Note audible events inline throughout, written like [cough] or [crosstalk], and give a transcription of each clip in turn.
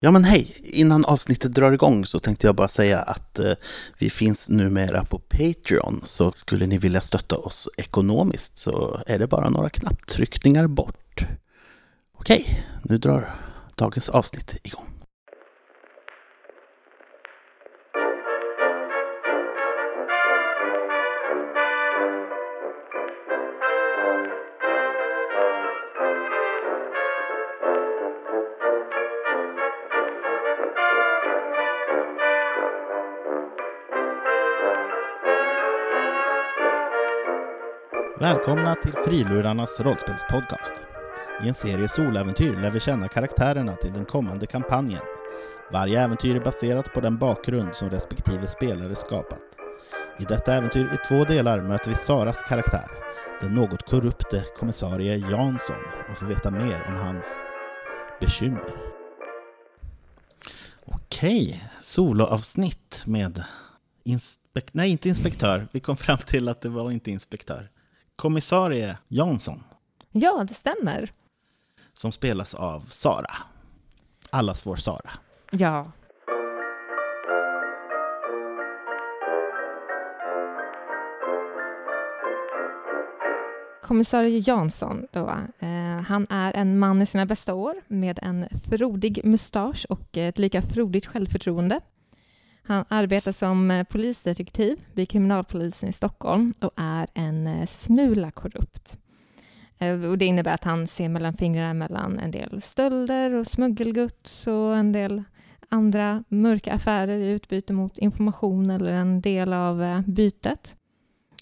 Ja men hej! Innan avsnittet drar igång så tänkte jag bara säga att eh, vi finns numera på Patreon. Så skulle ni vilja stötta oss ekonomiskt så är det bara några knapptryckningar bort. Okej, nu drar dagens avsnitt igång. Välkomna till Frilurarnas rollspelspodcast. I en serie soläventyr lär vi känna karaktärerna till den kommande kampanjen. Varje äventyr är baserat på den bakgrund som respektive spelare skapat. I detta äventyr i två delar möter vi Saras karaktär, den något korrupte kommissarie Jansson och får veta mer om hans bekymmer. Okej, soloavsnitt med inspektör. Nej, inte inspektör. Vi kom fram till att det var inte inspektör kommissarie Jansson. Ja, det stämmer. Som spelas av Sara. Allas vår Sara. Ja. Kommissarie Jansson då, eh, han är en man i sina bästa år med en frodig mustasch och ett lika frodigt självförtroende. Han arbetar som eh, polisdetektiv vid kriminalpolisen i Stockholm och är en eh, smula korrupt. Eh, och det innebär att han ser mellan fingrarna mellan en del stölder och smuggelgods och en del andra mörka affärer i utbyte mot information eller en del av bytet.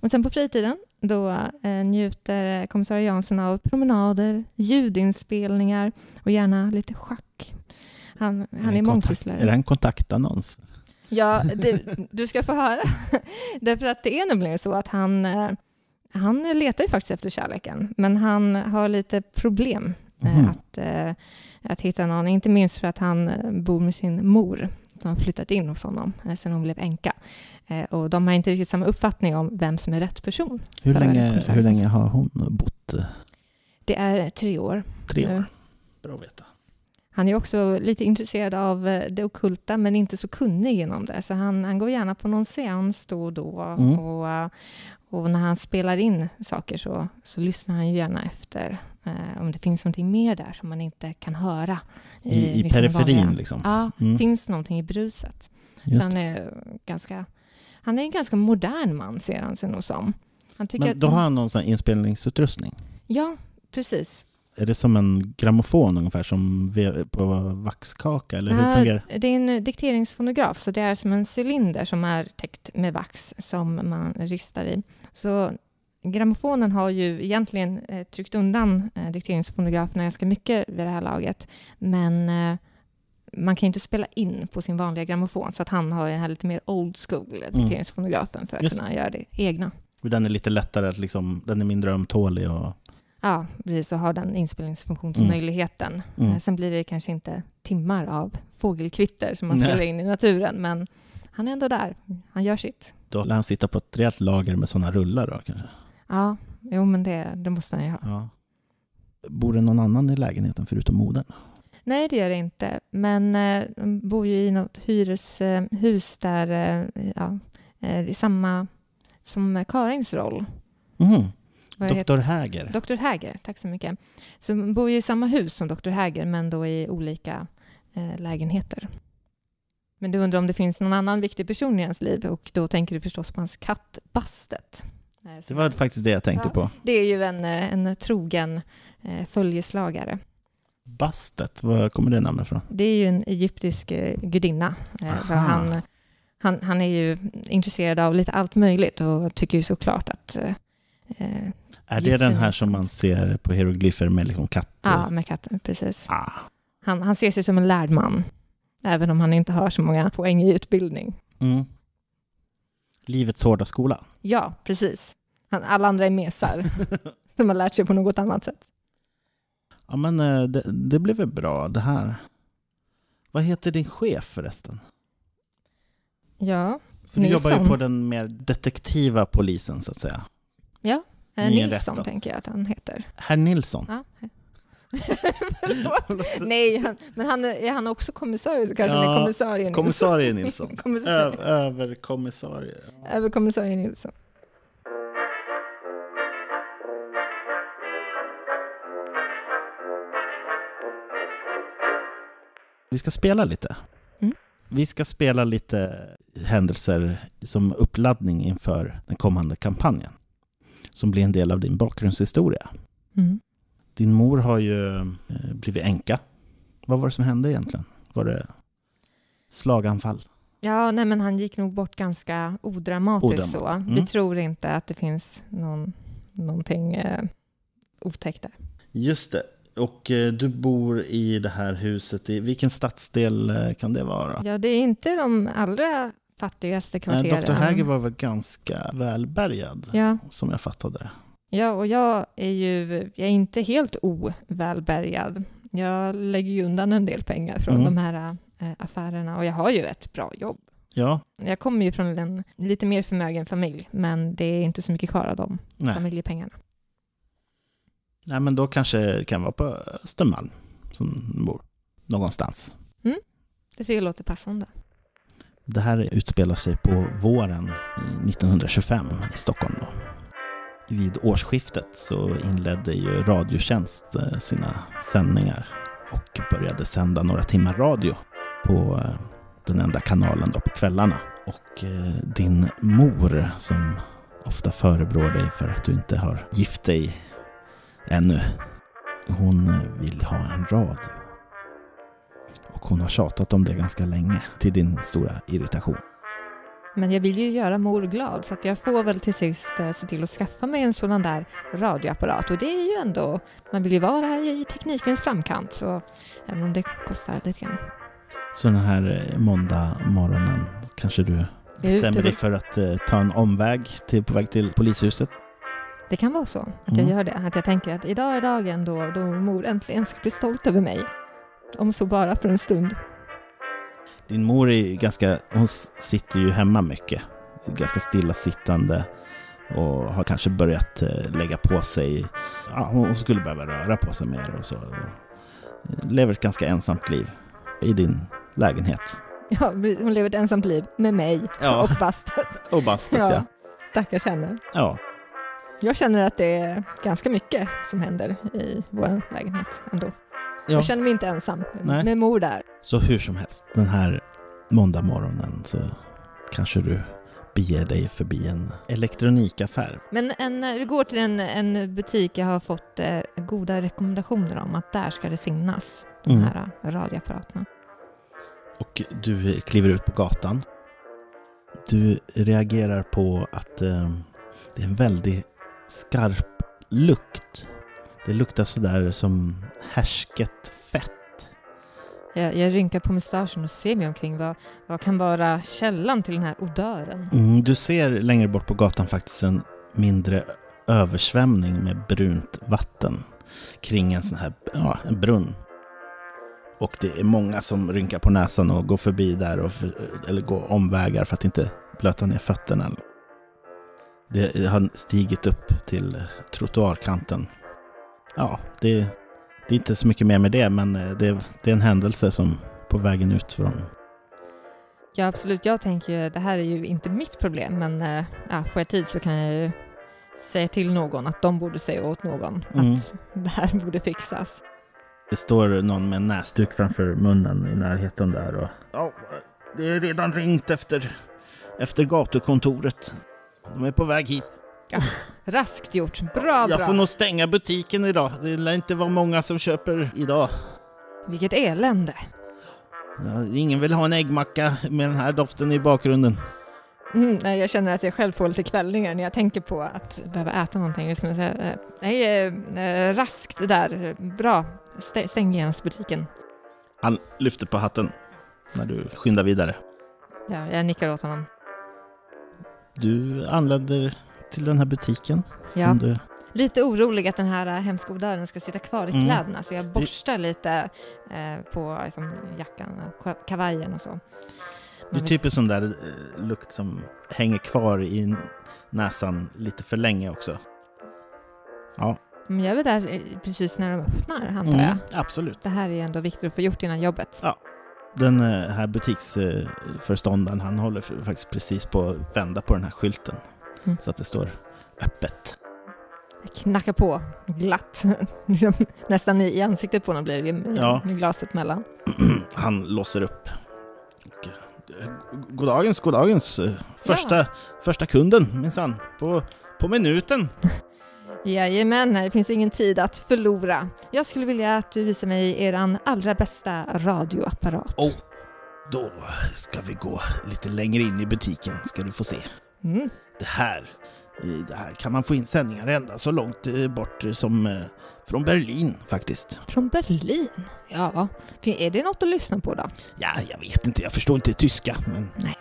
Och sen på fritiden då njuter kommissarie Jansson av promenader, ljudinspelningar och gärna lite schack. Han, han är, är mångsysslare. Är det en kontaktannons? Ja, det, du ska få höra. [laughs] Därför att det är nämligen så att han, eh, han letar ju faktiskt efter kärleken, men han har lite problem mm. att, eh, att hitta någon, inte minst för att han bor med sin mor som har flyttat in hos honom sen hon blev änka. Och de har inte riktigt samma uppfattning om vem som är rätt person. Hur länge, hur länge har hon bott? Det är tre år. Tre år. Bra att veta. Han är också lite intresserad av eh, det okulta, men inte så kunnig inom det. Så han, han går gärna på någon seans då och då. Mm. Och, eh, och, när han spelar in saker så, så lyssnar han ju gärna efter eh, om det finns någonting mer där som man inte kan höra. I, i, i periferin liksom? Ja, mm. finns någonting i bruset. så han är ganska... Han är en ganska modern man, ser han sig nog som. Han Men då att, har han någon sån inspelningsutrustning? Ja, precis är det som en grammofon ungefär, som på vaxkaka? Eller hur fungerar det? är en dikteringsfonograf, så det är som en cylinder som är täckt med vax som man ristar i. Så grammofonen har ju egentligen eh, tryckt undan eh, dikteringsfonograferna ganska mycket vid det här laget, men eh, man kan inte spela in på sin vanliga grammofon, så att han har den här lite mer old school mm. dikteringsfonografen för att Just. kunna göra det egna. Den är lite lättare, att liksom, den är mindre ömtålig och Ja, precis, och har den inspelningsfunktionsmöjligheten. Mm. Mm. Sen blir det kanske inte timmar av fågelkvitter som man spelar in i naturen, men han är ändå där. Han gör sitt. Då lär han sitta på ett rejält lager med sådana rullar då kanske? Ja, jo men det, det måste han ju ha. Ja. Bor det någon annan i lägenheten förutom modern? Nej, det gör det inte. Men eh, de bor ju i något hyreshus där, eh, ja, eh, i samma som Karins roll. Mm. Doktor Häger. Doktor Häger, tack så mycket. Så man bor ju i samma hus som Doktor Häger, men då i olika eh, lägenheter. Men du undrar om det finns någon annan viktig person i hans liv och då tänker du förstås på hans katt Bastet. Det var faktiskt det jag tänkte ja, på. Det är ju en, eh, en trogen eh, följeslagare. Bastet, var kommer det namnet ifrån? Det är ju en egyptisk eh, gudinna. Eh, han, han, han är ju intresserad av lite allt möjligt och tycker ju såklart att är det den här som man ser på hieroglyfer med liksom katt? Ja, med katten, precis. Ah. Han, han ser sig som en lärd man, även om han inte har så många poäng i utbildning. Mm. Livets hårda skola. Ja, precis. Han, alla andra är mesar, [laughs] som har lärt sig på något annat sätt. Ja, men eh, det, det blev väl bra det här. Vad heter din chef förresten? Ja, För du jobbar ju på den mer detektiva polisen, så att säga. Ja, Eh, Nilsson tänker jag att han heter. Herr Nilsson? Ja. [laughs] Nej, han, men han är, är han också kommissarie så kanske ja, han är kommissarie Nilsson. Kommissarie [laughs] Nilsson. kommissarie. överkommissarie. Överkommissarie Nilsson. Vi ska spela lite. Mm. Vi ska spela lite händelser som uppladdning inför den kommande kampanjen. Som blir en del av din bakgrundshistoria. Mm. Din mor har ju eh, blivit änka. Vad var det som hände egentligen? Var det slaganfall? Ja, nej men han gick nog bort ganska odramatiskt så. Mm. Vi tror inte att det finns någon, någonting eh, otäckt där. Just det. Och eh, du bor i det här huset. I vilken stadsdel eh, kan det vara? Ja, det är inte de allra fattigaste kvarteren. Dr. Häger var väl ganska välbärgad, ja. som jag fattade Ja, och jag är ju jag är inte helt ovälbärgad. Jag lägger ju undan en del pengar från mm. de här äh, affärerna och jag har ju ett bra jobb. Ja. Jag kommer ju från en lite mer förmögen familj, men det är inte så mycket kvar av de Nej. familjepengarna. Nej, men då kanske det kan vara på Östermalm som bor någonstans. Mm. Det tycker jag låter passande. Det här utspelar sig på våren 1925 i Stockholm. Då. Vid årsskiftet så inledde ju Radiotjänst eh, sina sändningar och började sända några timmar radio på eh, den enda kanalen då på kvällarna. Och eh, din mor som ofta förebrår dig för att du inte har gift dig ännu. Hon vill ha en radio. Och hon har tjatat om det ganska länge, till din stora irritation. Men jag vill ju göra mor glad, så att jag får väl till sist eh, se till att skaffa mig en sådan där radioapparat. Och det är ju ändå, man vill ju vara i teknikens framkant, så även om det kostar lite grann. Så den här eh, måndag morgonen kanske du bestämmer dig för att eh, ta en omväg till, på väg till polishuset? Det kan vara så att jag mm. gör det. Att jag tänker att idag är dagen då, då mor äntligen ska bli stolt över mig. Om så bara för en stund. Din mor är ganska, hon sitter ju hemma mycket. Ganska stillasittande och har kanske börjat eh, lägga på sig. Ja, hon skulle behöva röra på sig mer och så. Lever ett ganska ensamt liv i din lägenhet. Ja, hon lever ett ensamt liv med mig ja. och bastet. Och bastet, ja. ja. Stackars henne. Ja. Jag känner att det är ganska mycket som händer i vår lägenhet ändå. Ja. Jag känner mig inte ensam med, med mor där. Så hur som helst, den här måndag morgonen så kanske du beger dig förbi en elektronikaffär. Men en, vi går till en, en butik jag har fått eh, goda rekommendationer om att där ska det finnas de mm. här radioapparaterna. Och du kliver ut på gatan. Du reagerar på att eh, det är en väldigt skarp lukt. Det luktar sådär som härsket fett. Jag, jag rynkar på mustaschen och ser mig omkring. Vad, vad kan vara källan till den här odören? Mm, du ser längre bort på gatan faktiskt en mindre översvämning med brunt vatten kring en sån här ja, en brunn. Och det är många som rynkar på näsan och går förbi där och för, eller går omvägar för att inte blöta ner fötterna. Det har stigit upp till trottoarkanten. Ja, det, det är inte så mycket mer med det, men eh, det, det är en händelse som på vägen ut från... Ja, absolut. Jag tänker ju, det här är ju inte mitt problem, men eh, ja, får jag tid så kan jag ju säga till någon att de borde säga åt någon mm. att [laughs] det här borde fixas. Det står någon med en näsduk framför munnen i närheten där och... Ja, det är redan ringt efter, efter gatukontoret. De är på väg hit. Ja, raskt gjort. Bra, bra. Jag får nog stänga butiken idag. Det lär inte vara många som köper idag. Vilket elände. Ja, ingen vill ha en äggmacka med den här doften i bakgrunden. Mm, nej, jag känner att jag själv får lite kvällningar när jag tänker på att behöva äta någonting just nu. Så, eh, nej, eh, raskt där. Bra. Stäng genast butiken. Han lyfter på hatten när du skyndar vidare. Ja, jag nickar åt honom. Du anländer till den här butiken. Ja. Du... Lite orolig att den här äh, hemska odören ska sitta kvar i mm. kläderna, så jag borstar lite eh, på liksom, jackan, kavajen och så. Det är typ en sån där eh, lukt som hänger kvar i näsan lite för länge också. Ja, Men jag är där precis när de öppnar, antar jag. Mm, absolut. Det här är ändå viktigt att få gjort innan jobbet. Ja. Den här butiksföreståndaren, han håller faktiskt precis på att vända på den här skylten. Mm. Så att det står öppet. Jag knackar på glatt. [laughs] Liksom Nästan i ansiktet på honom blir det med, Ja. glaset mellan. [clears throat] Han låser upp. Eh, goddagens, goddagens. eh, Första, första kunden minsann. På, på minuten. [laughs] Jajamän, det finns ingen tid att förlora. Jag skulle vilja att du visar mig eran allra bästa radioapparat. Oh. Då ska vi gå lite längre in i butiken, ska du få se. Mm. Det här, eh, det här kan man få in sändningar ända så långt eh, bort som eh, från Berlin faktiskt. Från Berlin? Ja, är det något att lyssna på då? Ja, jag vet inte, jag förstår inte tyska, men Nej.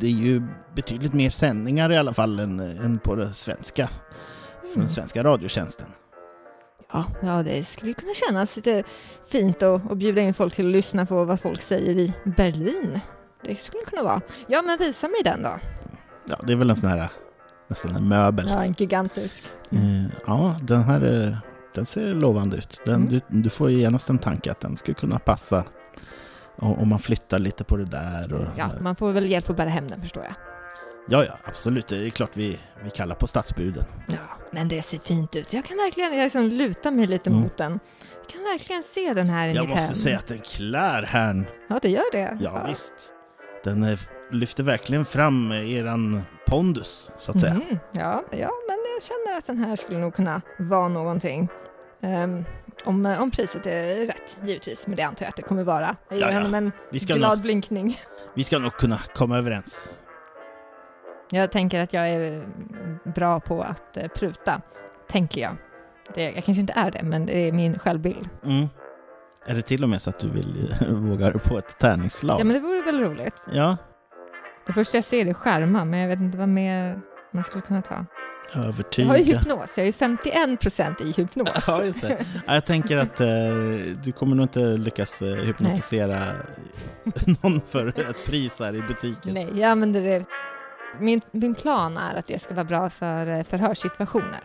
det är ju betydligt mer sändningar i alla fall än, än på det svenska, från Mm. den svenska radiotjänsten. Ja, ja, det skulle kunna kännas lite fint att, att bjuda in folk till att lyssna på vad folk säger i Berlin. Det skulle kunna vara. Ja, men visa mig den då. Ja, det är väl en sån här, nästan en möbel. Ja, en gigantisk. Eh, Ja, den här den ser lovande ut. Den, Mm. du, du får ju genast en tanke att den skulle kunna passa om man flyttar lite på det där. Och Ja, man får väl hjälp att bära hem den förstår jag. ja, ja, absolut. Det är klart vi, vi kallar på stadsbuden. Ja, men det ser fint ut. Jag kan verkligen jag liksom luta mig lite Mm. mot den. Jag kan verkligen se den här i Jag mitt måste hem. säga att den klär här. Ja, det gör det. Ja, visst. Den eh, lyfter verkligen fram eran pondus, så att säga. Mhm, ja, ja, men jag känner att den här skulle nog kunna vara någonting. Ehm, om, om priset är rätt, givetvis, men det antar jag att det kommer vara. Jag ger Ja, ja. honom en Vi ska, glad nog, blinkning. vi ska nog kunna komma överens. Jag tänker att jag är mm, bra på att eh, pruta, tänker jag. Det, jag kanske inte är det, men det är min självbild. Mm. Är det till och med så att du vill eh, [laughs] våga på ett tärningsslag? Ja, men det vore väl roligt. ja. Det första jag ser är skärma, men jag vet inte vad mer man skulle kunna ta. Jag Övertyga. har ju hypnos, jag är ju 51 procent i hypnos. [laughs] Ja, just det. Ja, Jag tänker att eh, du kommer nog inte lyckas eh, hypnotisera [laughs] någon för ett pris här i butiken. Nej, jag använder det. Min, min plan är att det ska vara bra för eh, förhörssituationer.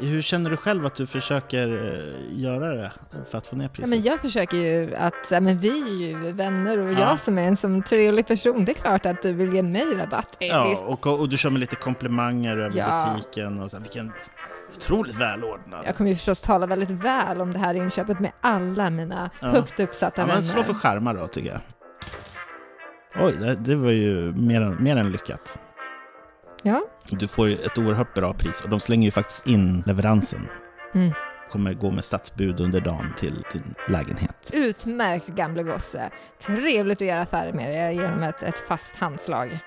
Hur känner du själv att du försöker eh, göra det för att få ner Ja, priset? men jag försöker ju att, ja, men vi är ju vänner och Ja. jag som är en som trevlig person, det är klart att du vill ge mig rabatt. Ja, och, och du kör med lite komplimanger över Ja. butiken och så vilken otroligt välordnad. Jag kommer ju förstås tala väldigt väl om det här inköpet med alla mina Ja. högt uppsatta Ja, vänner. men slå för skärmar då, tycker jag. Oj, det, det var ju mer, mer än lyckat. Ja. Du får ett oerhört bra pris och de slänger ju faktiskt in leveransen. Mm. Kommer gå med stadsbud under dagen till din lägenhet. Utmärkt gamle gosse. Trevligt att göra affärer med dig. Jag ger honom ett, ett fast handslag.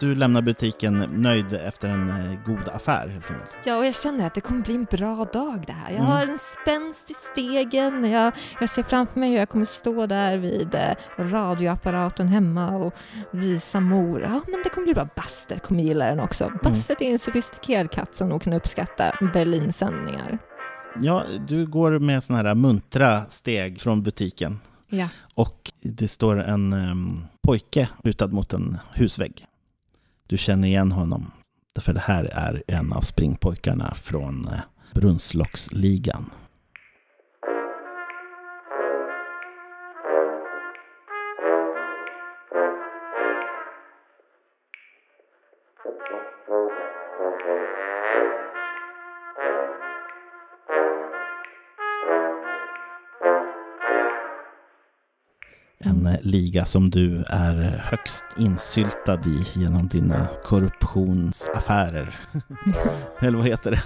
Du lämnar butiken nöjd efter en eh, god affär helt enkelt. Ja, och jag känner att det kommer bli en bra dag det här. Jag Mm. har en spänst i stegen. Jag, jag ser framför mig hur jag kommer stå där vid eh, radioapparaten hemma och visa mor. Ja, men det kommer bli bra. Bastet kommer gilla den också. Bastet är en sofistikerad katt som nog kan uppskatta Berlinsändningar. Ja, du går med såna här muntra steg från butiken Ja. och det står en em, pojke lutad mot en husvägg. Du känner igen honom, för det här är en av springpojkarna från eh, Brunnslocksligan. En liga som du är högst insyltad i genom dina korruptionsaffärer. [laughs] Eller vad heter det?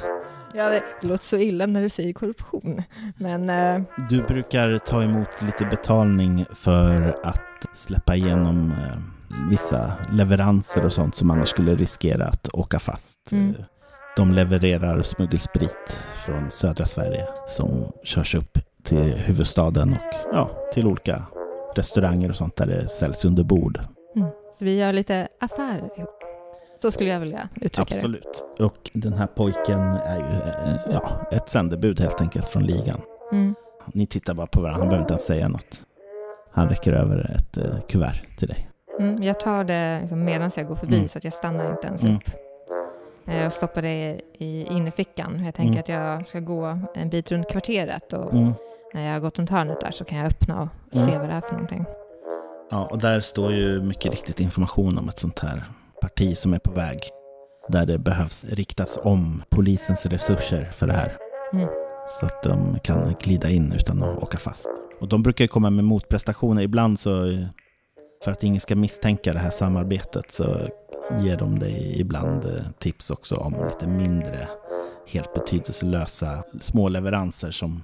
Ja, det låter så illa när du säger korruption. Men eh, Du brukar ta emot lite betalning för att släppa igenom eh, vissa leveranser och sånt som annars skulle riskera att åka fast. Mm. Eh, De levererar smuggelsprit från södra Sverige som körs upp till huvudstaden och ja, till olika restauranger och sånt där det säljs under bord. så vi gör lite affärer ihop. Så skulle jag vilja uttrycka det. Absolut. Och den här pojken är ju eh, ja, ett sändebud helt enkelt från ligan. Mm. Ni tittar bara på varandra, han behöver inte ens säga något. Han räcker över ett eh, kuvert till dig. Mm, jag tar det liksom medan jag går förbi Mm. så att jag stannar inte ens Mm. upp. Eh, Jag stoppar det i innerfickan. Jag tänker Mm. att jag ska gå en bit runt kvarteret och Mm. När jag har gått runt hörnet där så kan jag öppna och Mm. se vad det är för någonting. Ja, och där står ju mycket riktigt information om ett sånt här parti som är på väg. Där det behövs riktas om polisens resurser för det här. Mm. Så att de kan glida in utan att åka fast. Och de brukar ju komma med motprestationer. Ibland så, för att ingen ska misstänka det här samarbetet, så ger de dig ibland eh, tips också om lite mindre, helt betydelselösa små leveranser som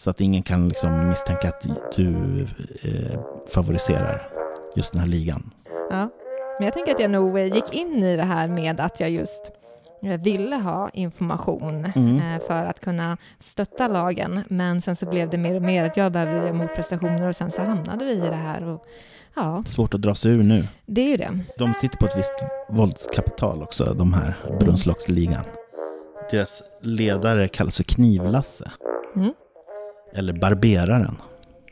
så att ingen kan liksom misstänka att du eh, favoriserar just den här ligan. Ja. Men jag tänker att jag nog eh, gick in i det här med att jag just eh, ville ha information Mm. eh, för att kunna stötta lagen. Men sen så blev det mer och mer att jag behövde göra motprestationer och sen så hamnade vi i det här. Och, ja, Svårt att dra sig ur nu. det är ju det. De sitter på ett visst våldskapital också, de här Brunnslocksligan. Deras ledare kallas för Knivlasse. Mm. Eller Barberaren.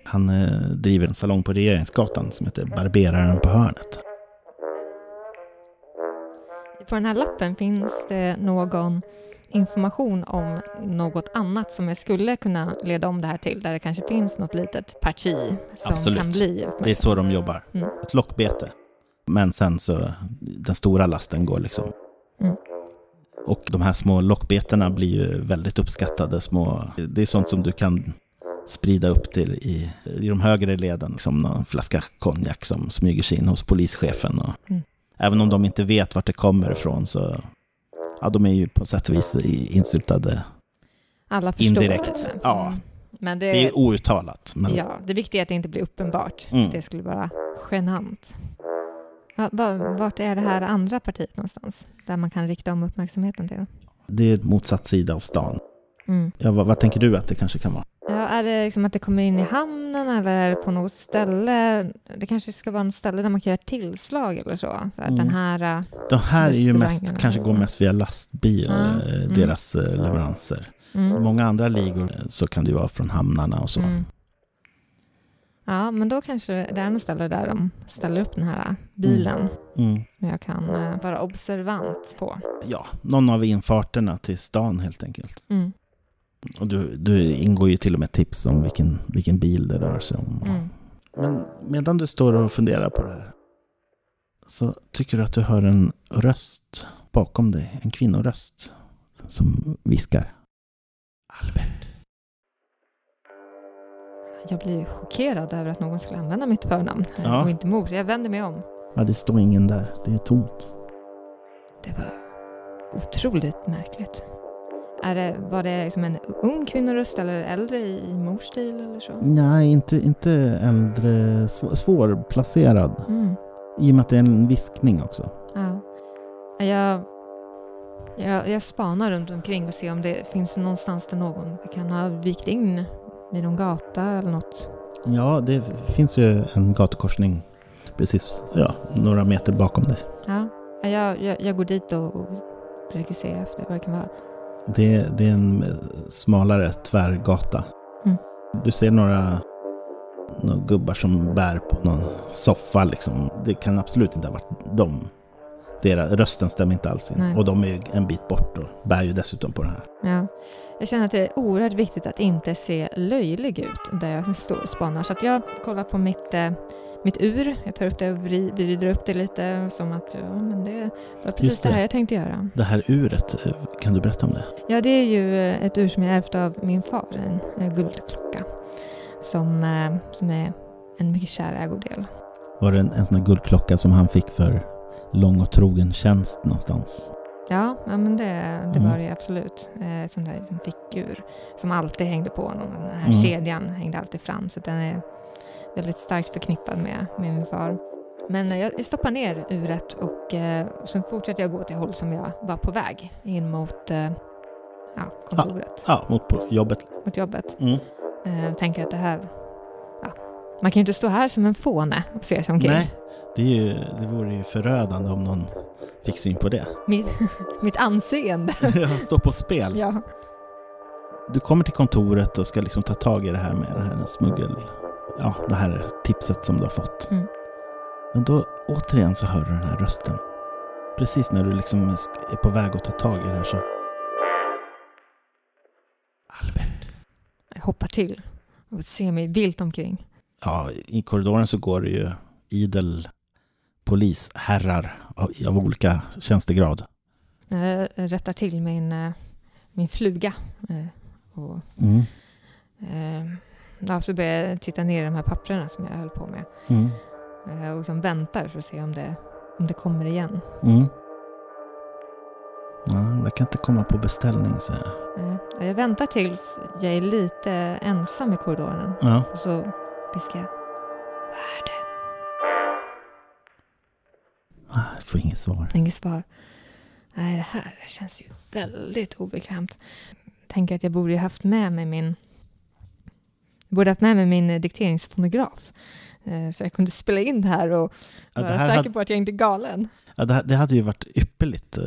Han eh, driver en salong på Regeringsgatan som heter Barberaren på hörnet. På den här lappen finns det någon information om något annat som jag skulle kunna leda om det här till, där det kanske finns något litet parti som Absolut. kan bli Det är så de jobbar. Mm. Ett lockbete. Men sen så, den stora lasten går liksom. Mm. Och de här små lockbetena blir ju väldigt uppskattade. Små, det är sånt som du kan sprida upp till i, i de högre leden. Som någon flaska konjak som smyger sig in hos polischefen. Och, Mm. Även om de inte vet vart det kommer ifrån så ja, de är ju på sätt och vis i- insyltade. Alla förstår Indirekt, det. ja. Mm. Men Det det, är outtalat. Men ja, det viktiga är att det inte blir uppenbart. Mm. Det skulle vara genant. Va, va, vart är det här andra partiet någonstans? Där man kan rikta om uppmärksamheten till? det är motsatt sida av stan. Mm. Ja, vad, vad tänker du att det kanske kan vara? Ja, är det liksom att det kommer in i hamnen eller är det på något ställe? Det kanske ska vara något ställe där man kan göra tillslag eller så. så att Mm. den här... äh, De här är ju mest, kanske går mest via lastbil, eh, mm. deras eh, leveranser. Mm, Många andra ligor eh, så kan det ju vara från hamnarna och så. mm. Ja, men då kanske det är något ställe där de ställer upp den här bilen. Mm. Men jag kan vara observant på. Ja, någon av infarterna till stan helt enkelt. Mm. Och du, du ingår ju till och med tips om vilken, vilken bil det rör sig om. Mm. Men medan du står och funderar på det här så tycker du att du hör en röst bakom dig, en kvinnoröst som viskar. Albert. Jag blir chockerad över att någon skulle använda mitt förnamn Ja. och inte mor. Jag vänder mig om. Ja, det står ingen där. Det är tomt. Det var otroligt märkligt. Är det, var det liksom en ung kvinnoröst eller äldre i mors stil eller så? Nej, inte, inte äldre, sv- svårplacerad. Mm. I och med att det är en viskning också. Ja. Jag, jag, jag spanar runt omkring och ser om det finns någonstans där någon kan ha vikt in vid någon gata eller något. Ja, det finns ju en gatukorsning precis ja, några meter bakom dig. Ja. Jag, jag, jag går dit och, och försöker se efter vad det kan vara. Det, det är en smalare tvärgata. Mm. Du ser några, några gubbar som bär på någon soffa. Liksom. Det kan absolut inte ha varit dem. Deras, rösten stämmer inte alls in. Nej. Och de är en bit bort och bär ju dessutom på den här. Ja. Jag känner att det är oerhört viktigt att inte se löjlig ut där jag står och spanar. Så att jag kollar på mitt, eh, mitt ur. Jag tar upp det och vri- vrider upp det lite som att ja, men det var precis Just det. det. här jag tänkte göra. Det här uret, eh, kan du berätta om det? Ja, det är ju eh, ett ur som jag ärvt av min far, en, guldklocka. Som, eh, som är en mycket kär ägodel. Var det en, en sån här guldklocka som han fick för lång och trogen tjänst någonstans? Ja, ja men det, det Mm. var det absolut. Eh, sån där fickur som alltid hängde på honom. Den här Mm. kedjan hängde alltid fram. Så den är väldigt starkt förknippad med, med min far. Men jag, jag stoppar ner uret och, eh, och sen fortsätter jag gå till håll som jag var på väg in mot eh, ja, kontoret, Ja, mot på jobbet. mot jobbet. Mm. Eh, tänker att det här... Ja, man kan ju inte stå här som en fåne och se sig omkring. Nej, det, är ju, det vore ju förödande om någon fick syn på det. Mitt, [laughs] mitt anseende. [laughs] Stå på spel. ja. Du kommer till kontoret och ska liksom ta tag i det här med det här smuggel... Ja, det här tipset som du har fått. Mm. Men då återigen så hör du den här rösten. precis när du liksom är på väg att ta tag i det här så... Albert. Jag hoppar till och ser mig vilt omkring. Ja, i korridoren så går det ju idel polisherrar av, av olika tjänstegrad. Jag rättar till min, eh, min fluga. eh, Och, Mm. Ja, så börjar jag titta ner i de här papperna som jag höll på med. Mm. Eh, Och liksom väntar för att se om det, om det kommer igen. Mm. Ja, jag kan inte komma på beställning, säger jag. Eh, Jag väntar tills jag är lite ensam i korridoren. Ja. Och så viskar jag. Vad är det? Ah, Jag får inget svar. Inget svar. Nej, det här känns ju väldigt obekvämt. Tänker att jag borde ju haft med mig min... Jag borde haft med mig min eh, dikteringsfonograf. Eh, Så jag kunde spela in det här och Ja, vara säker hade, på att jag inte är galen. ja, det, det hade ju varit ypperligt eh,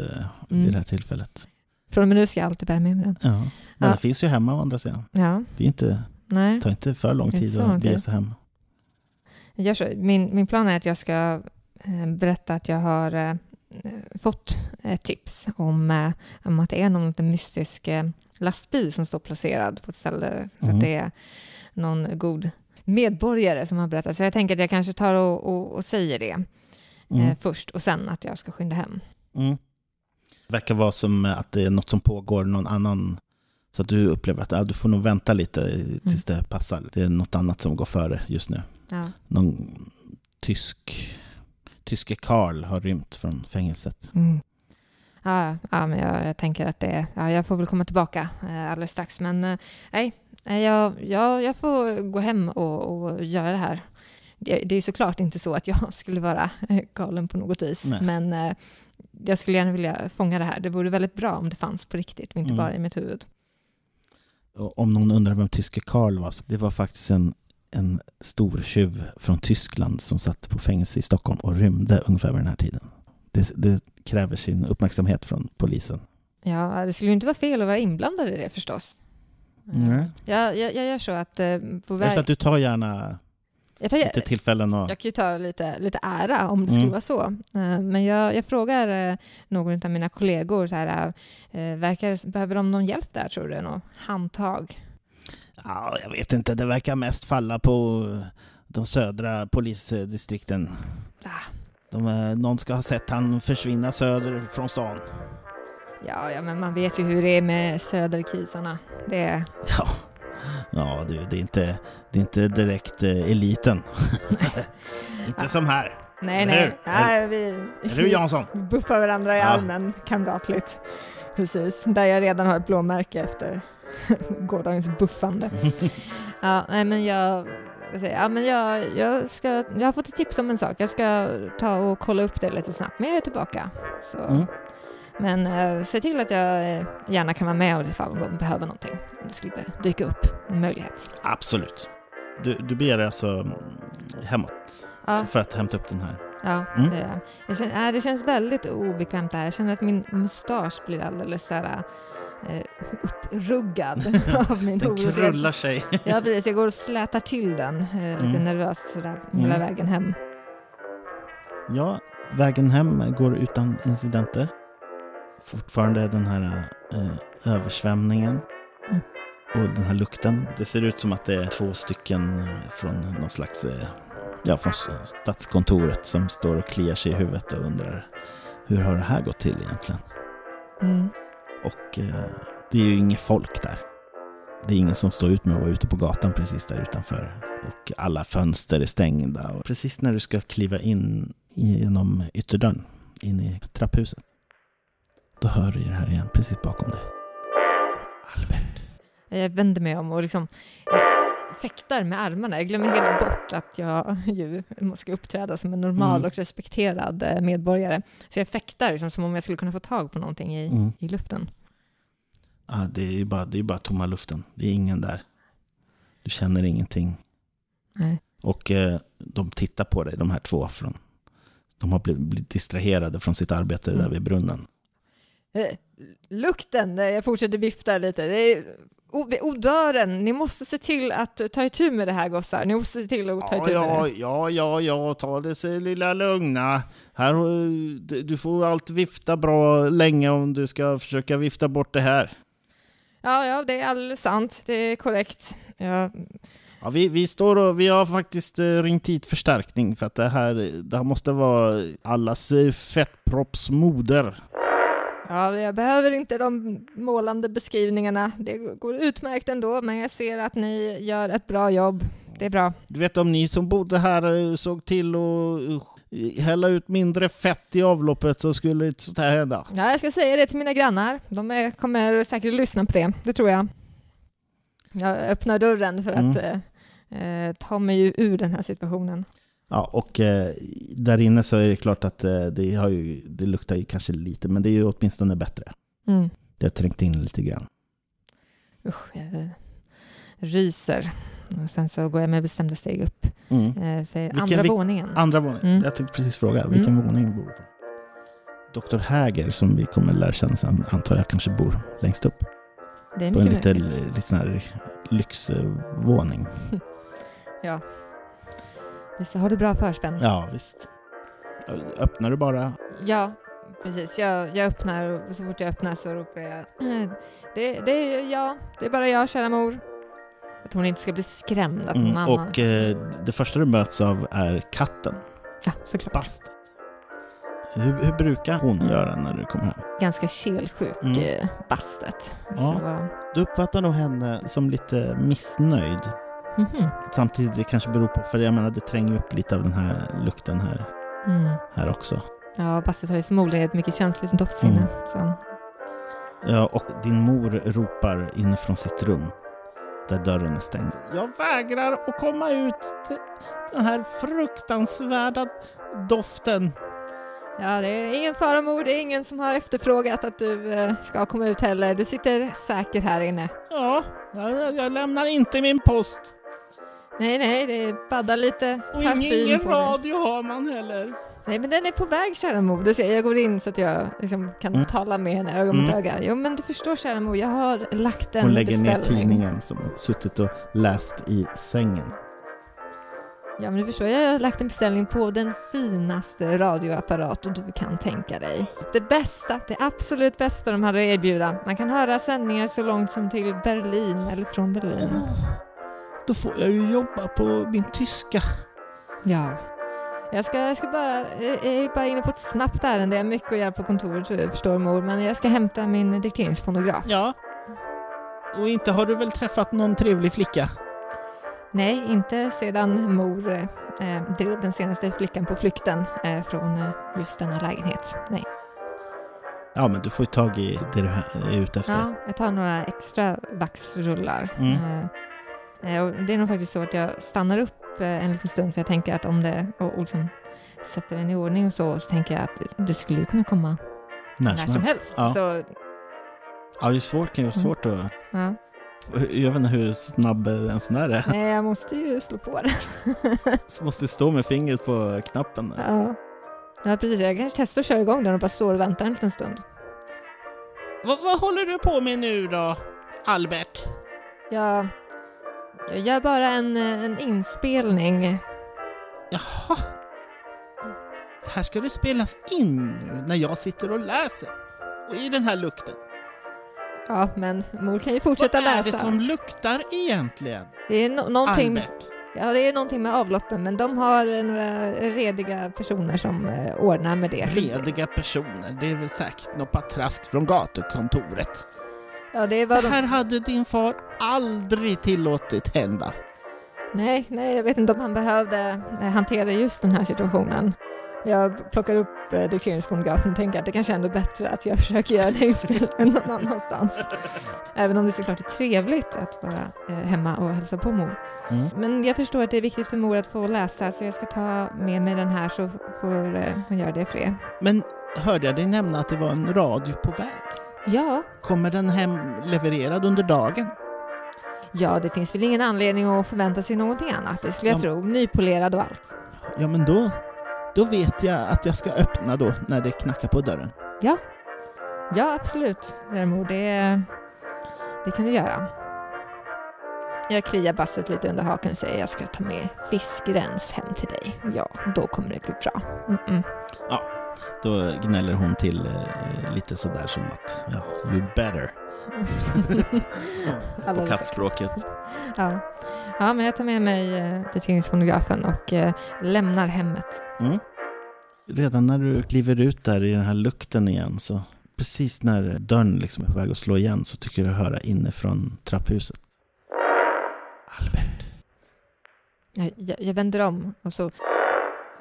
Mm. vid det här tillfället. Från och med nu ska jag alltid bära med mig den. Ja. Men Ja. det finns ju hemma å andra sidan. Ja, Det är inte, nej. tar inte för lång tid att sig hem. Jag så. Min, min plan är att jag ska eh, berätta att jag har eh, fått ett tips om, eh, om att det är någon liten mystisk eh, lastbil som står placerad på ett ställe. Mm. Att det är någon god medborgare som har berättat. Så jag tänker att jag kanske tar och, och, och säger det Mm. eh, först och sen att jag ska skynda hem. Mm. Det verkar vara som att det är något som pågår någon annan. Så att du upplever att ja, du får nog vänta lite tills det passar. Det är något annat som går före just nu. Ja. Någon tysk, tyske Karl har rymt från fängelset. Mm. Ja, ja, men jag, jag tänker att det ja, jag får väl komma tillbaka eh, alldeles strax. Men eh, nej, jag, jag, jag får gå hem och, och göra det här. Det, det är såklart inte så att jag [laughs] skulle vara galen på något vis, Nej. men eh, jag skulle gärna vilja fånga det här. Det vore väldigt bra om det fanns på riktigt, inte Mm. bara i mitt huvud. Om någon undrar vem tyske Karl var, det var faktiskt en, en stor tjuv från Tyskland som satt på fängelse i Stockholm och rymde ungefär vid den här tiden. Det, det kräver sin uppmärksamhet från polisen. Ja, det skulle ju inte vara fel att vara inblandad i det förstås. Nej. Jag, jag, jag gör så att eh, på väg... så att du tar gärna Jag tar, lite tillfällen och... Jag kan ju ta lite, lite ära om det skulle Mm. vara så. Eh, Men jag, jag frågar eh, någon av mina kollegor, så här, eh, verkar, behöver de någon hjälp där tror du? Något handtag? Ja, jag vet inte, det verkar mest falla på de södra polisdistrikten. Ah, De, eh, någon ska ha sett han försvinna söder från stan. Ja, ja, men man vet ju hur det är med söderkisarna. Det är, Ja, ja du, det är inte, det är inte direkt eh, eliten. [laughs] inte som här. nej, Eller nej, hur? nej, vi, Eller hur Jansson? vi buffar varandra i Ja. armen kamratligt. Precis, där jag redan har ett blåmärke efter [laughs] gårdagens buffande. [laughs] Ja, nej, men jag, ja, men jag, jag, ska, jag har fått ett tips om en sak. Jag ska ta och kolla upp det lite snabbt, men jag är tillbaka. Så. Mm. Men eh, se till att jag eh, gärna kan vara med ifall de behöver någonting. Om det skulle dyka upp en möjlighet. Absolut. Du, du beger dig alltså mm, hemåt Ja, för att hämta upp den här. ja Mm. det, gör jag. jag känner, äh, det känns väldigt obekvämt det här. Jag känner att min mustasch blir alldeles så här, eh, uppruggad [laughs] av min Den oro. Så jag- krullar sig. Ja, precis. Jag går och slätar till den eh, lite Mm. nervöst sådär hela Mm. vägen hem. Ja, vägen hem går utan incidenter. Fortfarande den här eh, översvämningen Mm. och den här lukten. Det ser ut som att det är två stycken eh, från någon slags, eh, ja, från statskontoret som står och kliar sig i huvudet och undrar hur har det här gått till egentligen? Mm. Och eh, det är ju inget folk där. Det är ingen som står ut med att vara ute på gatan precis där utanför. Och alla fönster är stängda. Och precis när du ska kliva in genom ytterdörren, in i trapphuset, då hör du det här igen, precis bakom dig. Albert. Jag vänder mig om och liksom eh, fäktar med armarna. Jag glömmer helt bort att jag [laughs] ju ska uppträda som en normal Mm. och respekterad eh, medborgare. Så jag fäktar liksom, som om jag skulle kunna få tag på någonting i, Mm. i luften. Ja, det är ju bara, det är bara tomma luften. Det är ingen där. Du känner ingenting. Nej. Och eh, de tittar på dig, de här två. Från, de har blivit, blivit distraherade från sitt arbete där Mm. vid brunnen. Eh, lukten, eh, jag fortsätter vifta lite. Det är odören, ni måste se till att ta itu med det här gossar. Ni måste se till att ta Ja, itu med ja, det. ja, ja, ja, ta det sig lilla lugna. Här, har- du får allt vifta bra länge om du ska försöka vifta bort det här. Ja, ja, det är alldeles sant. Det är korrekt. Ja, Ja, vi, vi, står och, vi har faktiskt eh, ringt hit förstärkning för att det här, det här måste vara allas eh, fettproppsmoder. Ja, jag behöver inte de målande beskrivningarna. Det går utmärkt ändå, men jag ser att ni gör ett bra jobb. Det är bra. Du vet om ni som bodde här eh, såg till att eh, hälla ut mindre fett i avloppet så skulle inte sånt här hända. Ja, jag ska säga det till mina grannar. De är, kommer säkert lyssna på det. Det tror jag. Jag öppnar dörren för att eh, eh, ta mig ur den här situationen. Ja, och eh, där inne så är det klart att eh, det, har ju, det luktar ju kanske lite, men det är ju åtminstone bättre. Mm. Det har trängt in lite grann. Usch, jag eh, ryser. Och sen så går jag med bestämda steg upp Mm. eh, för Vilken- andra våningen. Andra våningen. Mm. Jag tänkte precis fråga, vilken Mm. våning bor du på? Dr. Häger, som vi kommer lära känna sen, antar jag kanske bor längst upp. det är På en mycket lite, möjligt. lite sån här lyxvåning. [laughs] Visst har du bra förspänt? Ja, visst. Öppnar du bara? Ja, precis. Jag, jag öppnar och så fort jag öppnar så ropar jag "Eh, det, det är jag, det är bara jag, kära mor. Att hon inte ska bli skrämd att någon Mm, annan... och eh, det första du möts av är katten, Ja, såklart. Bastet. Hur, hur brukar hon göra när du kommer hem? Ganska kelsjuk, Mm. eh, bastet. Ja. Så, Du uppfattar nog henne som lite missnöjd. Mhm. Samtidigt det kanske beror på, för jag menar det tränger upp lite av den här lukten här, mm. här också. Ja, bastet har ju förmodligen ett mycket känsligt doftsinne. Mm. Så. Ja, och din mor ropar inifrån sitt rum där dörren är stängd. Jag vägrar att komma ut den här fruktansvärda doften. Ja, det är ingen fara mor, det är ingen som har efterfrågat att du eh, ska komma ut heller. Du sitter säker här inne. Ja, jag, jag lämnar inte min post. Nej, nej, det baddar lite Och parfym ingen på radio har man heller. Nej, men den är på väg, kära mor. Du ser, jag går in så att jag liksom, kan Mm. tala med henne öga mot Mm. öga. Jo, men du förstår, kära mor, jag har lagt en Hon lägger ner tidningen som suttit och läst i sängen. Ja, men du förstår, jag har lagt en beställning på den finaste radioapparat du kan tänka dig. Det bästa, det absolut bästa de hade att erbjuda. Man kan höra sändningar så långt som till Berlin eller från Berlin. Åh, Då får jag ju jobba på min tyska. Ja. Jag ska, jag ska bara, jag är bara inne på ett snabbt ärende. Jag har mycket att göra på kontoret, förstår mor, men jag ska hämta min dikteringsfonograf. Ja. Och inte har du väl träffat någon trevlig flicka? Nej, inte sedan mor eh, drev den senaste flickan på flykten eh, från eh, just denna lägenhet. Nej. Ja, men du får ju tag i det du är ute efter. Ja, jag tar några extra vaxrullar. Mm. Eh, och det är nog faktiskt så att jag stannar upp eh, en liten stund för jag tänker att om det, och, och liksom sätter den i ordning och så, så tänker jag att det skulle ju kunna komma När när som helst. Ja. Så, Ja, det är svårt, kan ju vara svårt att... ja. Jag vet inte hur snabb en sån där är. Nej, jag måste ju slå på den. [laughs] Så måste stå med fingret på knappen. ja. ja, precis. Jag kanske testar att köra igång den och bara står och väntar en liten stund. Vad, vad håller du på med nu då, Albert? Jag, jag gör bara en, eh, en inspelning. Jaha. Här ska det spelas in nu när jag sitter och läser. Och i den här lukten. Ja, men mor kan ju fortsätta Vad är läsa. det som luktar egentligen? Det är no- någonting, Albert? ja, det är någonting med avloppen, men de har eh, några rediga personer som eh, ordnar med det. Rediga personer, det är väl säkert något patrask från gatukontoret. Ja, det var Det de... här hade din far aldrig tillåtit hända. Nej, nej, jag vet inte om han behövde eh, hantera just den här situationen. Jag plockar upp eh, dikteringsfonografen och tänker att det kanske ändå är bättre att jag [laughs] försöker göra en inspelning någon annanstans. [laughs] Även om det såklart är trevligt att vara eh, hemma och hälsa på mor. Mm. Men jag förstår att det är viktigt för mor att få läsa så jag ska ta med mig den här så får eh, hon göra det i fred. Men hörde jag dig nämna att det var en radio på väg? Ja, Kommer den hem levererad under dagen? Ja, det finns väl ingen anledning att förvänta sig någonting annat, det skulle jag Ja. tro. Nypolerad och allt. Ja, men då, då vet jag att jag ska öppna då när det knackar på dörren. Ja, ja absolut, mor. Det, det kan du göra. Jag kliar basset lite under haken och säger jag ska ta med fiskrens hem till dig. Ja, då kommer det bli bra. Mm-mm. Då gnäller hon till eh, lite sådär som att ja, you better [laughs] på kattspråket. Ja. ja, men jag tar med mig eh, till tidningsfonografen och eh, lämnar hemmet. Mm. Redan när du kliver ut där i den här lukten igen så precis när dörren liksom är på väg att slå igen så tycker du höra inifrån trapphuset. Albert. Jag, jag, jag vänder om och så,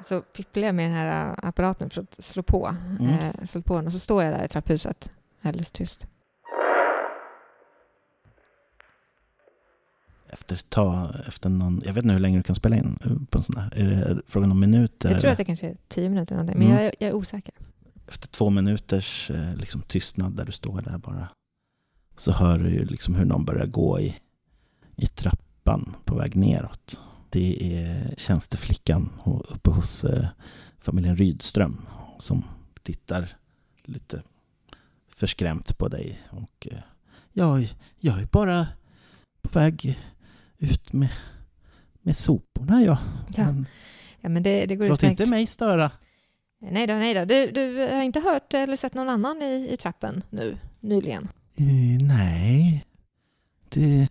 så fipplar jag med den här äh, apparaten för att slå på. Mm. Eh, slå på den och så står jag där i trapphuset alldeles tyst. Efter tag, efter någon, jag vet inte hur länge du kan spela in på en sån här. Är det frågan om minuter? Jag tror eller? att det kanske är tio minuter eller någonting, men Mm. jag, är- jag är osäker. Efter två minuters eh, liksom, tystnad där du står där bara så hör du ju liksom hur någon börjar gå i, i trappan på väg neråt. Det är tjänsteflickan uppe hos eh, familjen Rydström som tittar lite förskrämt på dig. Och, eh, jag, jag är bara på väg ut med, med soporna. Ja. Ja. Men, Ja, men det, det går låt inte mig störa. Nej då, nej då. Du, du har inte hört eller sett någon annan i, i trappen nu, nyligen? Eh, nej. Det,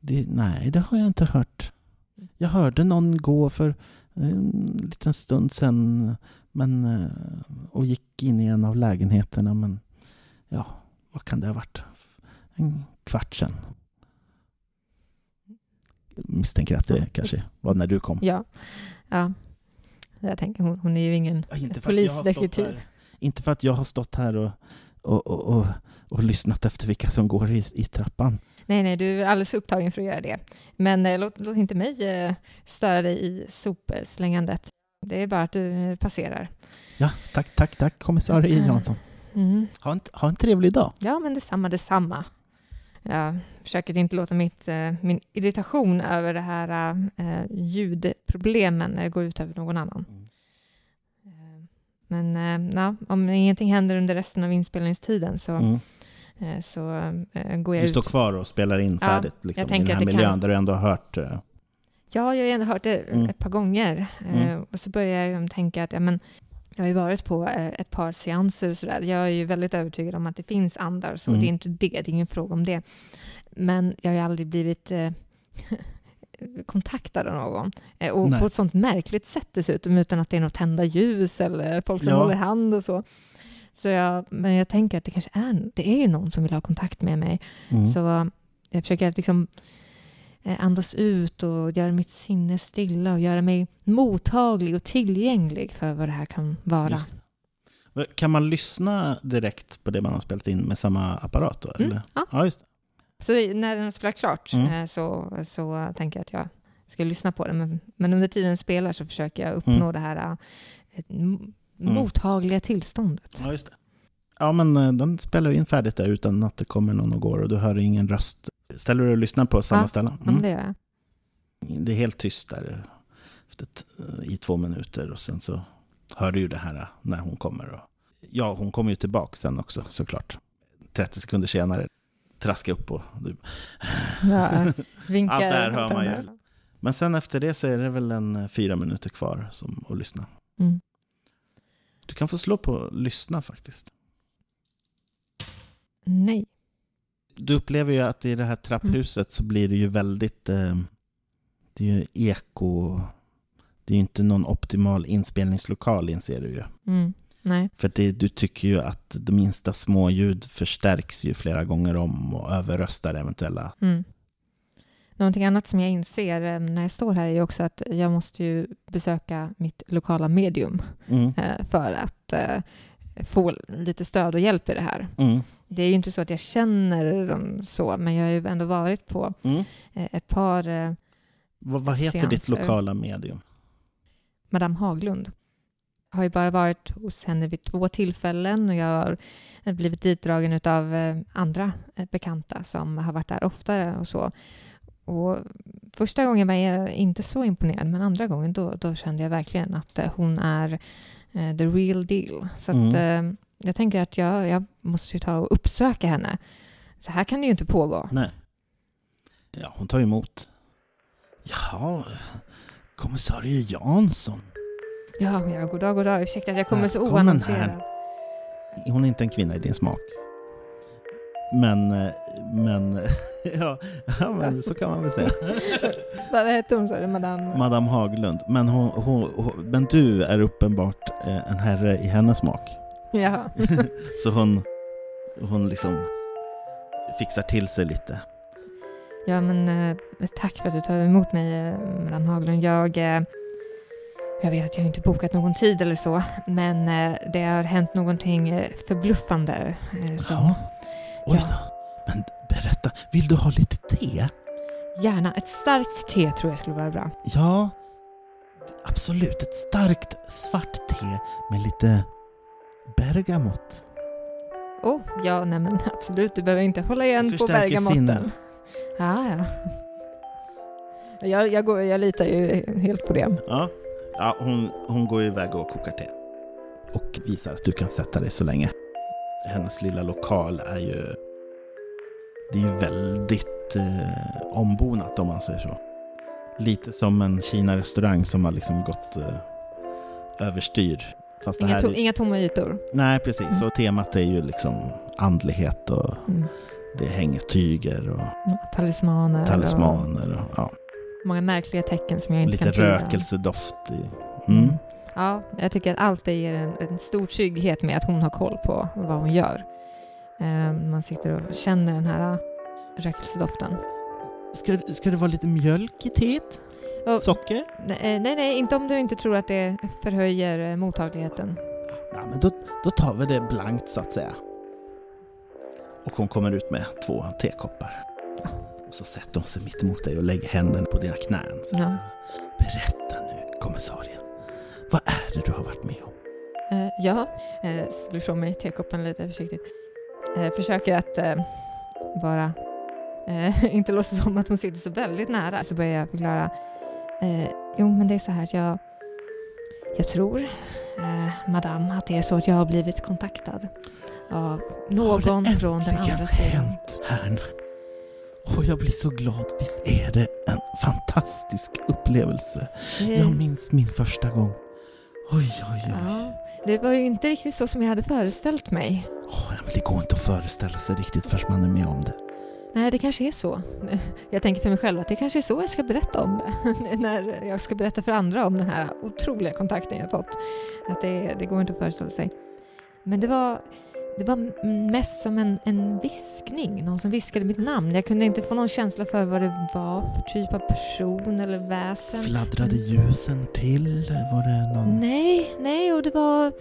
det, nej, det har jag inte hört. Jag hörde någon gå för en liten stund sedan men, eh, och gick in i en av lägenheterna. Men ja, vad kan det ha varit? En kvart sedan. Misstänker att det kanske var när du kom. Ja. ja. Jag tänker, hon, hon är ju ingen Ja, inte för att jag har stått polisdetektiv. här- Inte för att jag har stått här och, och, och, och, och lyssnat efter vilka som går i, i trappan. Nej, nej, du är alldeles för upptagen för att göra det. Men eh, låt, låt inte mig eh, störa dig i sopslängandet. Det är bara att du eh, passerar. Ja, tack, tack, tack kommissarie Mm. Jansson. Mm. Ha en, ha en trevlig dag. Ja, men detsamma, detsamma. Jag försöker inte låta mitt, eh, min irritation över det här eh, ljudproblemen gå ut över någon annan. Mm. Men ja, om ingenting händer under resten av inspelningstiden så, Mm. Eh, så eh, går jag Du ut. står kvar och spelar in Ja, färdigt liksom, jag i den här miljön kan- där du ändå har hört. eh, Ja, jag har ändå hört det Mm. ett par gånger. Mm. och så börjar jag tänka att ja, men, jag har ju varit på ett par seanser och sådär. Jag är ju väldigt övertygad om att det finns andar, så Mm. det är inte det, det är ingen fråga om det. Men jag har ju aldrig blivit eh, [laughs] kontaktad av någon. Och Nej. på ett sånt märkligt sätt dessutom, utan att det är något tända ljus eller folk som Ja. håller hand och så. Så jag, men jag tänker att det kanske är, det är ju någon som vill ha kontakt med mig. mm. Så eh, jag försöker liksom eh, andas ut och göra mitt sinne stilla och göra mig mottaglig och tillgänglig för vad det här kan vara. Kan man lyssna direkt på det man har spelat in med samma apparat då? Mm, Eller? ja. ja, just det. Så när den har spelat klart Mm. eh, så, så tänker jag att jag ska lyssna på den. Men, men under tiden den spelar så försöker jag uppnå Mm. det här eh, m- mottagliga tillståndet. Ja, just det. Ja, men eh, den spelar in färdigt där utan att det kommer någon och går och du hör ingen röst. Ställer du och lyssnar på samma Ja, ställe? Mm. det gör jag. Det är helt tyst där efter t- i två minuter och sen så hör du ju det här när hon kommer. Och, ja, hon kommer ju tillbaka sen också såklart. 30 sekunder senare traska upp och du. Ja, [laughs] vinkar. Allt det här hör man ju. Men sen efter det så är det väl en eh, fyra minuter kvar som att lyssna. Mm. Du kan få slå på lyssna faktiskt. Nej. Du upplever ju att i det här trapphuset så blir det ju väldigt... Eh, det är ju eko... Det är ju inte någon optimal inspelningslokal inser du ju. Mm. Nej. För det, du tycker ju att de minsta små ljud förstärks ju flera gånger om och överröstar eventuella. Mm. Någonting annat som jag inser eh, när jag står här är också att jag måste ju besöka mitt lokala medium Mm. eh, för att eh, få lite stöd och hjälp i det här. Mm. Det är ju inte så att jag känner dem så, men jag har ju ändå varit på Mm. ett par Vad, vad heter ditt Seanser. lokala medium? Madame Haglund. Jag har ju bara varit hos henne vid två tillfällen och jag har blivit ditdragen av andra bekanta som har varit där oftare och så. Och första gången var jag inte så imponerad, men andra gången då, då kände jag verkligen att eh, hon är eh, the real deal. Så att, eh, jag tänker att jag, jag måste ju ta och uppsöka henne. Så här kan det ju inte pågå. Nej. Ja, hon tar emot. Jaha, kommissarie Jansson. Ja, ja, god dag, god dag. Ursäkta att jag kommer så oannonserad. Hon är inte en kvinna i din smak. Men, men, [laughs] ja, ja men så kan man väl säga. [laughs] Vad hette hon sa du? Madame? Madame Haglund. Men, hon, hon, hon, men du är uppenbart eh, en herre i hennes smak. Jaha. [laughs] Så hon, hon liksom fixar till sig lite. Ja, men eh, tack för att du tar emot mig, eh, Madame Haglund. Jag, jag vet att jag inte bokat någon tid eller så, men det har hänt någonting förbluffande. Som Ja. Oj Ja. då. Men berätta, vill du ha lite te? Gärna ett starkt te tror jag skulle vara bra. Ja, absolut. Ett starkt svart te med lite bergamott. Oh, ja, nej men [laughs] absolut. Du behöver inte hålla igen på bergamotten. sinnet. Ja, ja. Jag, jag, går, jag litar ju helt på det. Ja, ja hon, hon går iväg och kokar te. Och visar att du kan sätta dig så länge. Hennes lilla lokal är ju... Det är ju väldigt eh, ombonat om man säger så. Lite som en Kina-restaurang som har liksom gått eh, överstyr. Fast det Inga, to, är, inga tomma ytor. Nej, precis. Och temat är ju liksom andlighet och Mm. det hänger tyger och Talismaner. Och talismaner. Och, ja, många märkliga tecken som jag inte lite kan tyda. rökelsedoft. I, mm. Ja, jag tycker att allt det ger en, en stor trygghet med att hon har koll på vad hon gör. Eh, man sitter och känner den här rökelsedoften. Ska, ska det vara lite mjölk i teet? Och- Socker? Nej, eh, nej, inte om du inte tror att det förhöjer eh, mottagligheten. Ja, men då, då tar vi det blankt så att säga. Och hon kommer ut med två tekoppar. Och så sätter hon sig mitt emot dig och lägger händerna på dina knän. Ja. Berätta nu, kommissarien. Vad är det du har varit med om? Eh, ja, eh, slår ifrån mig tekoppen lite försiktigt. Eh, försöker att eh, bara [laughs] inte låtsas som att hon sitter så väldigt nära. Så börjar jag förklara. Jo, men det är så här att jag, jag tror, madame, att det är så att jag har blivit kontaktad av någon från den andra sidan. hänt här? Och jag blir så glad. Visst är det en fantastisk upplevelse? Jag minns min första gång. Oj, oj, oj. ja, det var ju inte riktigt så som jag hade föreställt mig. Ja, men det går inte att föreställa sig riktigt förrän man är med om det. Nej, det kanske är så. Jag tänker för mig själv att det kanske är så jag ska berätta om det. [laughs] När jag ska berätta för andra om den här otroliga kontakten jag fått. Att det, det går inte att föreställa sig. Men det var, det var mest som en, en viskning. Någon som viskade mitt namn. Jag kunde inte få någon känsla för vad det var för typ av person eller väsen. Fladdrade ljusen till? Var det någon... Nej, nej, och det var...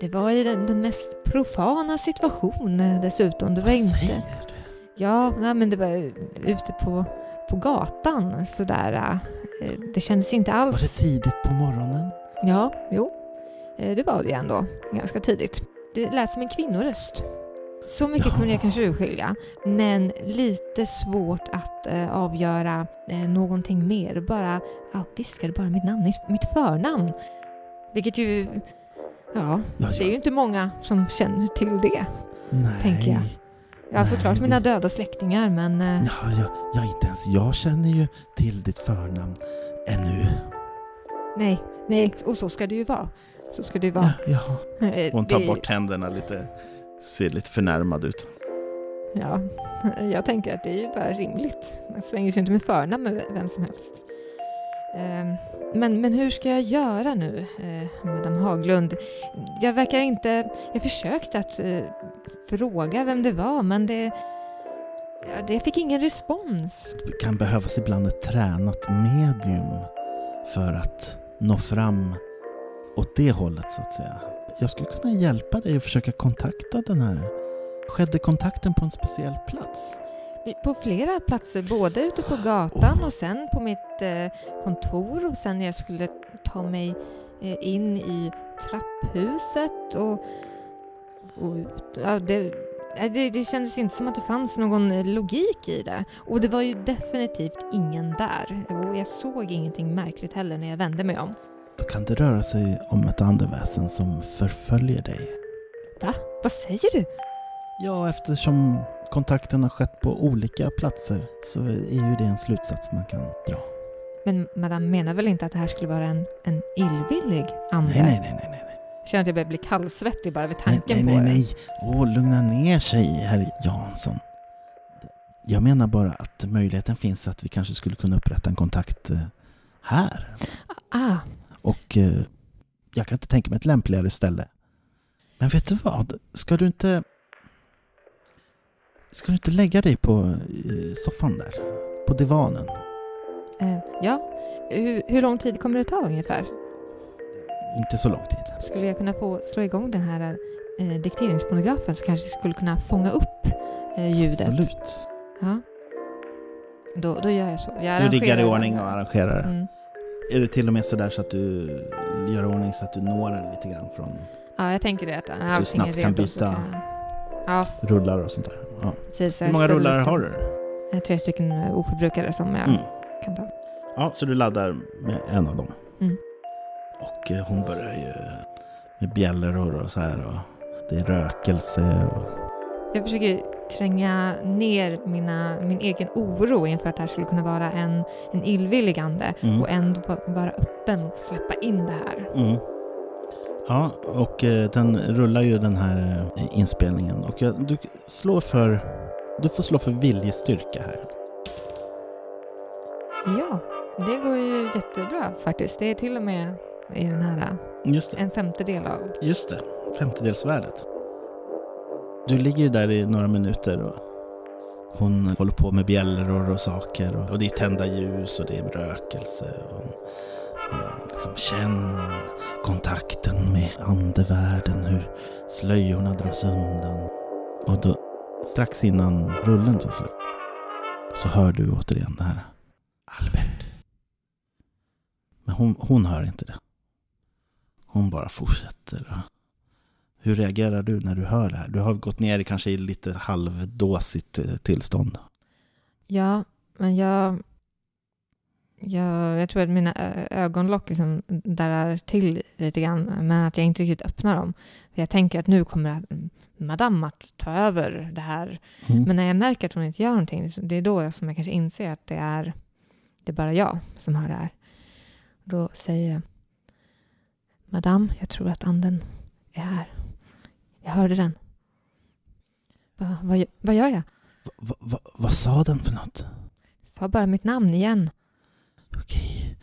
Det var i den, den mest profana situation eh, dessutom. Det var Vad inte... säger du? Ja, nej, men det var ute på, på gatan sådär. eh, Det kändes inte Var alls... det tidigt på morgonen? Ja, jo. Eh, Det var det ändå. Ganska tidigt. Det lät som en kvinnoröst. Så mycket kunde jag kanske urskilja. Men lite svårt att eh, avgöra eh, någonting mer. Bara ja, viskade bara mitt namn, mitt, mitt förnamn. Vilket ju... Ja, Ja, det är ju inte många som känner till det. Nej. tänker jag. Ja, såklart Nej. mina döda släktingar, men... eh, Ja, ja, ja, inte ens jag känner ju till ditt förnamn ännu. Nej, nej, och så ska det ju vara. Så ska det vara. Ja, ja. Eh, Hon tar det- bort händerna lite, ser lite förnärmad ut. Ja, jag tänker att det är ju bara rimligt. Man svänger sig inte med förnamn med vem som helst. Ehm, Men, men hur ska jag göra nu, eh, Madame Haglund? Jag verkar inte... Jag försökte att eh, fråga vem det var, men det... Ja, det fick ingen respons. Det kan behövas ibland ett tränat medium för att nå fram åt det hållet så att säga. Jag skulle kunna hjälpa dig att försöka kontakta den här. Skedde kontakten på en speciell plats? På flera platser, både ute på gatan och sen på mitt eh, kontor och sen när jag skulle ta mig eh, in i trapphuset och, och ja, det, det, det kändes inte som att det fanns någon eh, logik i det. Och det var ju definitivt ingen där. Och jag såg ingenting märkligt heller när jag vände mig om. Då kan det röra sig om ett andeväsen som förföljer dig. Va? Vad säger du? Ja, eftersom kontakten har skett på olika platser så är ju det en slutsats man kan dra. Men madame menar väl inte att det här skulle vara en, en illvillig ande? Nej, nej, nej, nej, nej. Jag känner att jag börjar bli kallsvettig bara vid Nej, tanken nej, nej, på det. nej. Åh, lugna ner sig, herr Jansson. Jag menar bara att möjligheten finns att vi kanske skulle kunna upprätta en kontakt eh, här. Ah, Och eh, jag kan inte tänka mig ett lämpligare ställe. Men vet du vad? Ska du inte... Ska du inte lägga dig på eh, soffan där? På divanen? eh, ja. Hur, hur lång tid kommer det ta ungefär? Inte så lång tid. Skulle jag kunna få slå igång den här eh, dikteringsfonografen så kanske jag skulle kunna fånga upp eh, ljudet? Absolut. Ja. Då, då gör jag så. Jag Du riggar i ordning och arrangerar. Mm. Är det till och med sådär så att du gör ordning så att du når den lite grann från Ja, jag tänker det. Att allting du snabbt kan byta. jag- Ja, rullar och sånt där? Ja. precis. Hur många rullar har du? Eh, Tre stycken eh, oförbrukade som jag Mm. kan ta. Ja, så du laddar med en av dem. Mm. Och eh, hon börjar ju med bjällror och så här och det är rökelse och Jag försöker tränga ner mina, min egen oro inför att det här skulle kunna vara en, en illvillig ande Mm. och ändå va- vara öppen och släppa in det här. Mm. Ja, och eh, den rullar ju den här eh, inspelningen. Och jag, du slår för... Du får slå för viljestyrka här. Ja, det går ju jättebra faktiskt. Det är till och med i den här Just det. en femtedel av... Just det. Femtedelsvärdet. Du ligger ju där i några minuter och hon håller på med bjällror och saker. Och, och det är tända ljus och det är rökelse. Och, och liksom, känn kontakten med andevärlden, hur slöjorna dras undan. Och då, strax innan rullen tar slut, så hör du återigen det här. Albert. Men hon, hon hör inte det. Hon bara fortsätter. Hur reagerar du när du hör det här? Du har gått ner kanske i lite halvdåsigt eh, tillstånd. Ja, men jag... Jag, jag tror att mina ögonlock liksom darrar till lite grann, men att jag inte riktigt öppnar dem. För jag tänker att nu kommer madame att ta över det här. Mm. Men när jag märker att hon inte gör någonting, det är då jag, som jag kanske inser att det är, det är bara jag som hör det här. Då säger jag, Madame, jag tror att anden är här. Jag hörde den. Va, vad, vad gör jag? Va, va, vad sa den för något? Sa bara mitt namn igen. Okej.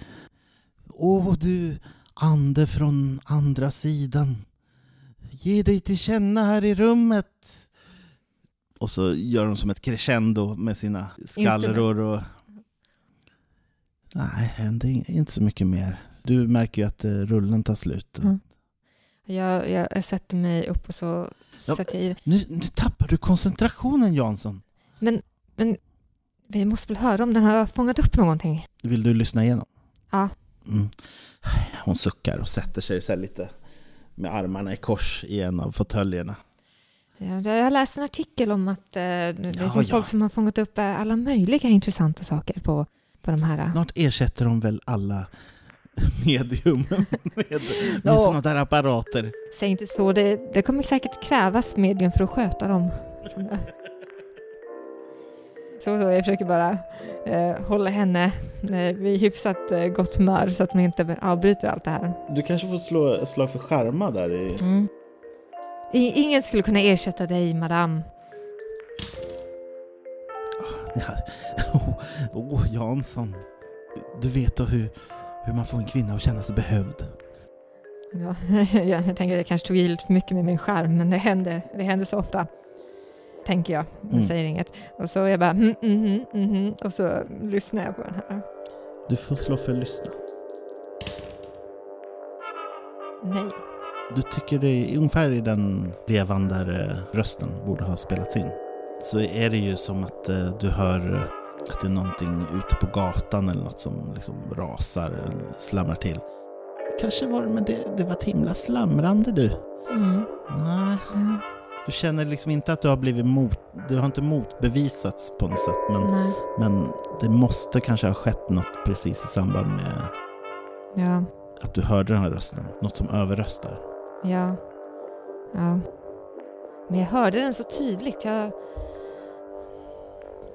Åh du ande från andra sidan. Ge dig till känna här i rummet. Och så gör hon som ett crescendo med sina skallror och... Nej, är inte så mycket mer. Du märker ju att eh, rullen tar slut. Mm. Jag, jag, jag sätter mig upp och så Ja. sätter jag i Nu, nu tappar du koncentrationen Jansson. Men, men vi måste väl höra om den har fångat upp någonting? Vill du lyssna igenom? Ja. Mm. Hon suckar och sätter sig så lite med armarna i kors i en av fåtöljerna. Ja, jag har läst en artikel om att eh, det Ja, finns ja. folk som har fångat upp eh, alla möjliga intressanta saker på, på de här. Snart ersätter de väl alla [laughs] medium [laughs] med, med Ja. sådana där apparater. Säg inte så, det, det kommer säkert krävas medium för att sköta dem. [laughs] Så, så jag försöker bara eh, hålla henne eh, vid hyfsat eh, gott humör så att man inte avbryter allt det här. Du kanske får slå slag för charma där. I... Mm. I- Ingen skulle kunna ersätta dig, madame. Ja. Åh, oh, Jansson. Du vet då hur, hur man får en kvinna att känna sig behövd. Ja, [laughs] jag, tänker att jag kanske tog i lite för mycket med min skärm, men det händer, det händer så ofta. Tänker jag. Jag Mm. säger inget. Och så jag bara mm, mm, mm, mm, mm, och så lyssnar jag på den här. Du får slå för lyssna. Nej. Du tycker det är ungefär i den vevan där rösten borde ha spelats in. Så är det ju som att eh, du hör att det är någonting ute på gatan eller något som liksom rasar, slamrar till. Kanske var det, men det, det var ett himla slamrande du. Mm. Nej, Ja, du känner liksom inte att du har blivit mot... Du har inte motbevisats på något sätt, men, nej. men det måste kanske ha skett något precis i samband med Ja, att du hörde den här rösten. Något som överröstar. ja, ja. Men jag hörde den så tydligt. Jag,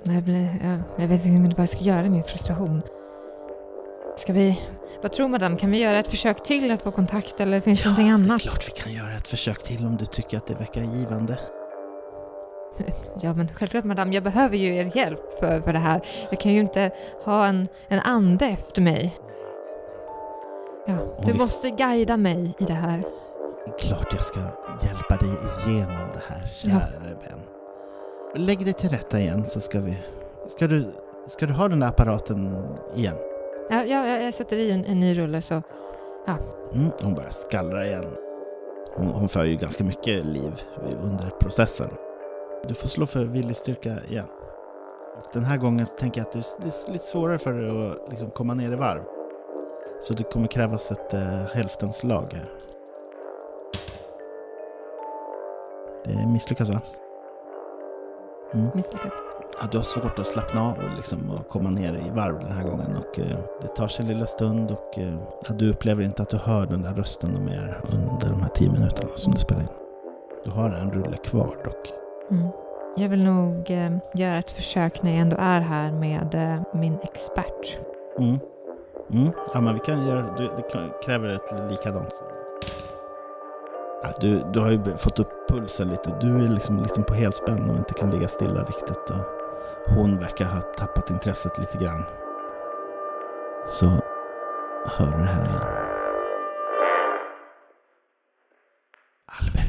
Jag, blir, jag, jag vet inte vad jag ska göra i min frustration. Ska vi... Vad tror madame? Kan vi göra ett försök till att få kontakt eller finns det någonting Det är annat? klart vi kan göra ett försök till om du tycker att det verkar givande. [laughs] Ja, men självklart madame. Jag behöver ju er hjälp för, för det här. Jag kan ju inte ha en, en ande efter mig. Ja, Om du vi- måste guida mig i det här. Klart jag ska hjälpa dig igenom det här, kära vän. Lägg dig till rätta igen så ska vi... Ska du, ska du ha den där apparaten igen? Ja, ja, ja, jag sätter i en, en ny rulle så... Mm, hon börjar skallra igen. Hon, hon för ju ganska mycket liv under processen. Du får slå för viljestyrka igen. Och den här gången tänker jag att det är- lite svårare för dig att liksom komma ner i varv. Så det kommer krävas ett uh, hälftens slag här. Det misslyckas va? Mm. Misslyckat. Ja, du har svårt att slappna av och, liksom, och komma ner i varv den här gången. Och, eh, det tar sig en lilla stund och eh, du upplever inte att du hör den där rösten mer under de här tio minuterna som du spelar in. Du har en rulle kvar dock. Mm. Jag vill nog eh, göra ett försök när jag ändå är här med eh, min expert. Mm. Mm. Ja, men vi kan göra, det kan, kräver ett likadant. Ja, du, du har ju fått upp pulsen lite. Du är liksom, liksom på helspänn och inte kan ligga stilla riktigt. Och hon verkar ha tappat intresset lite grann. Så hör du det här igen. Albert.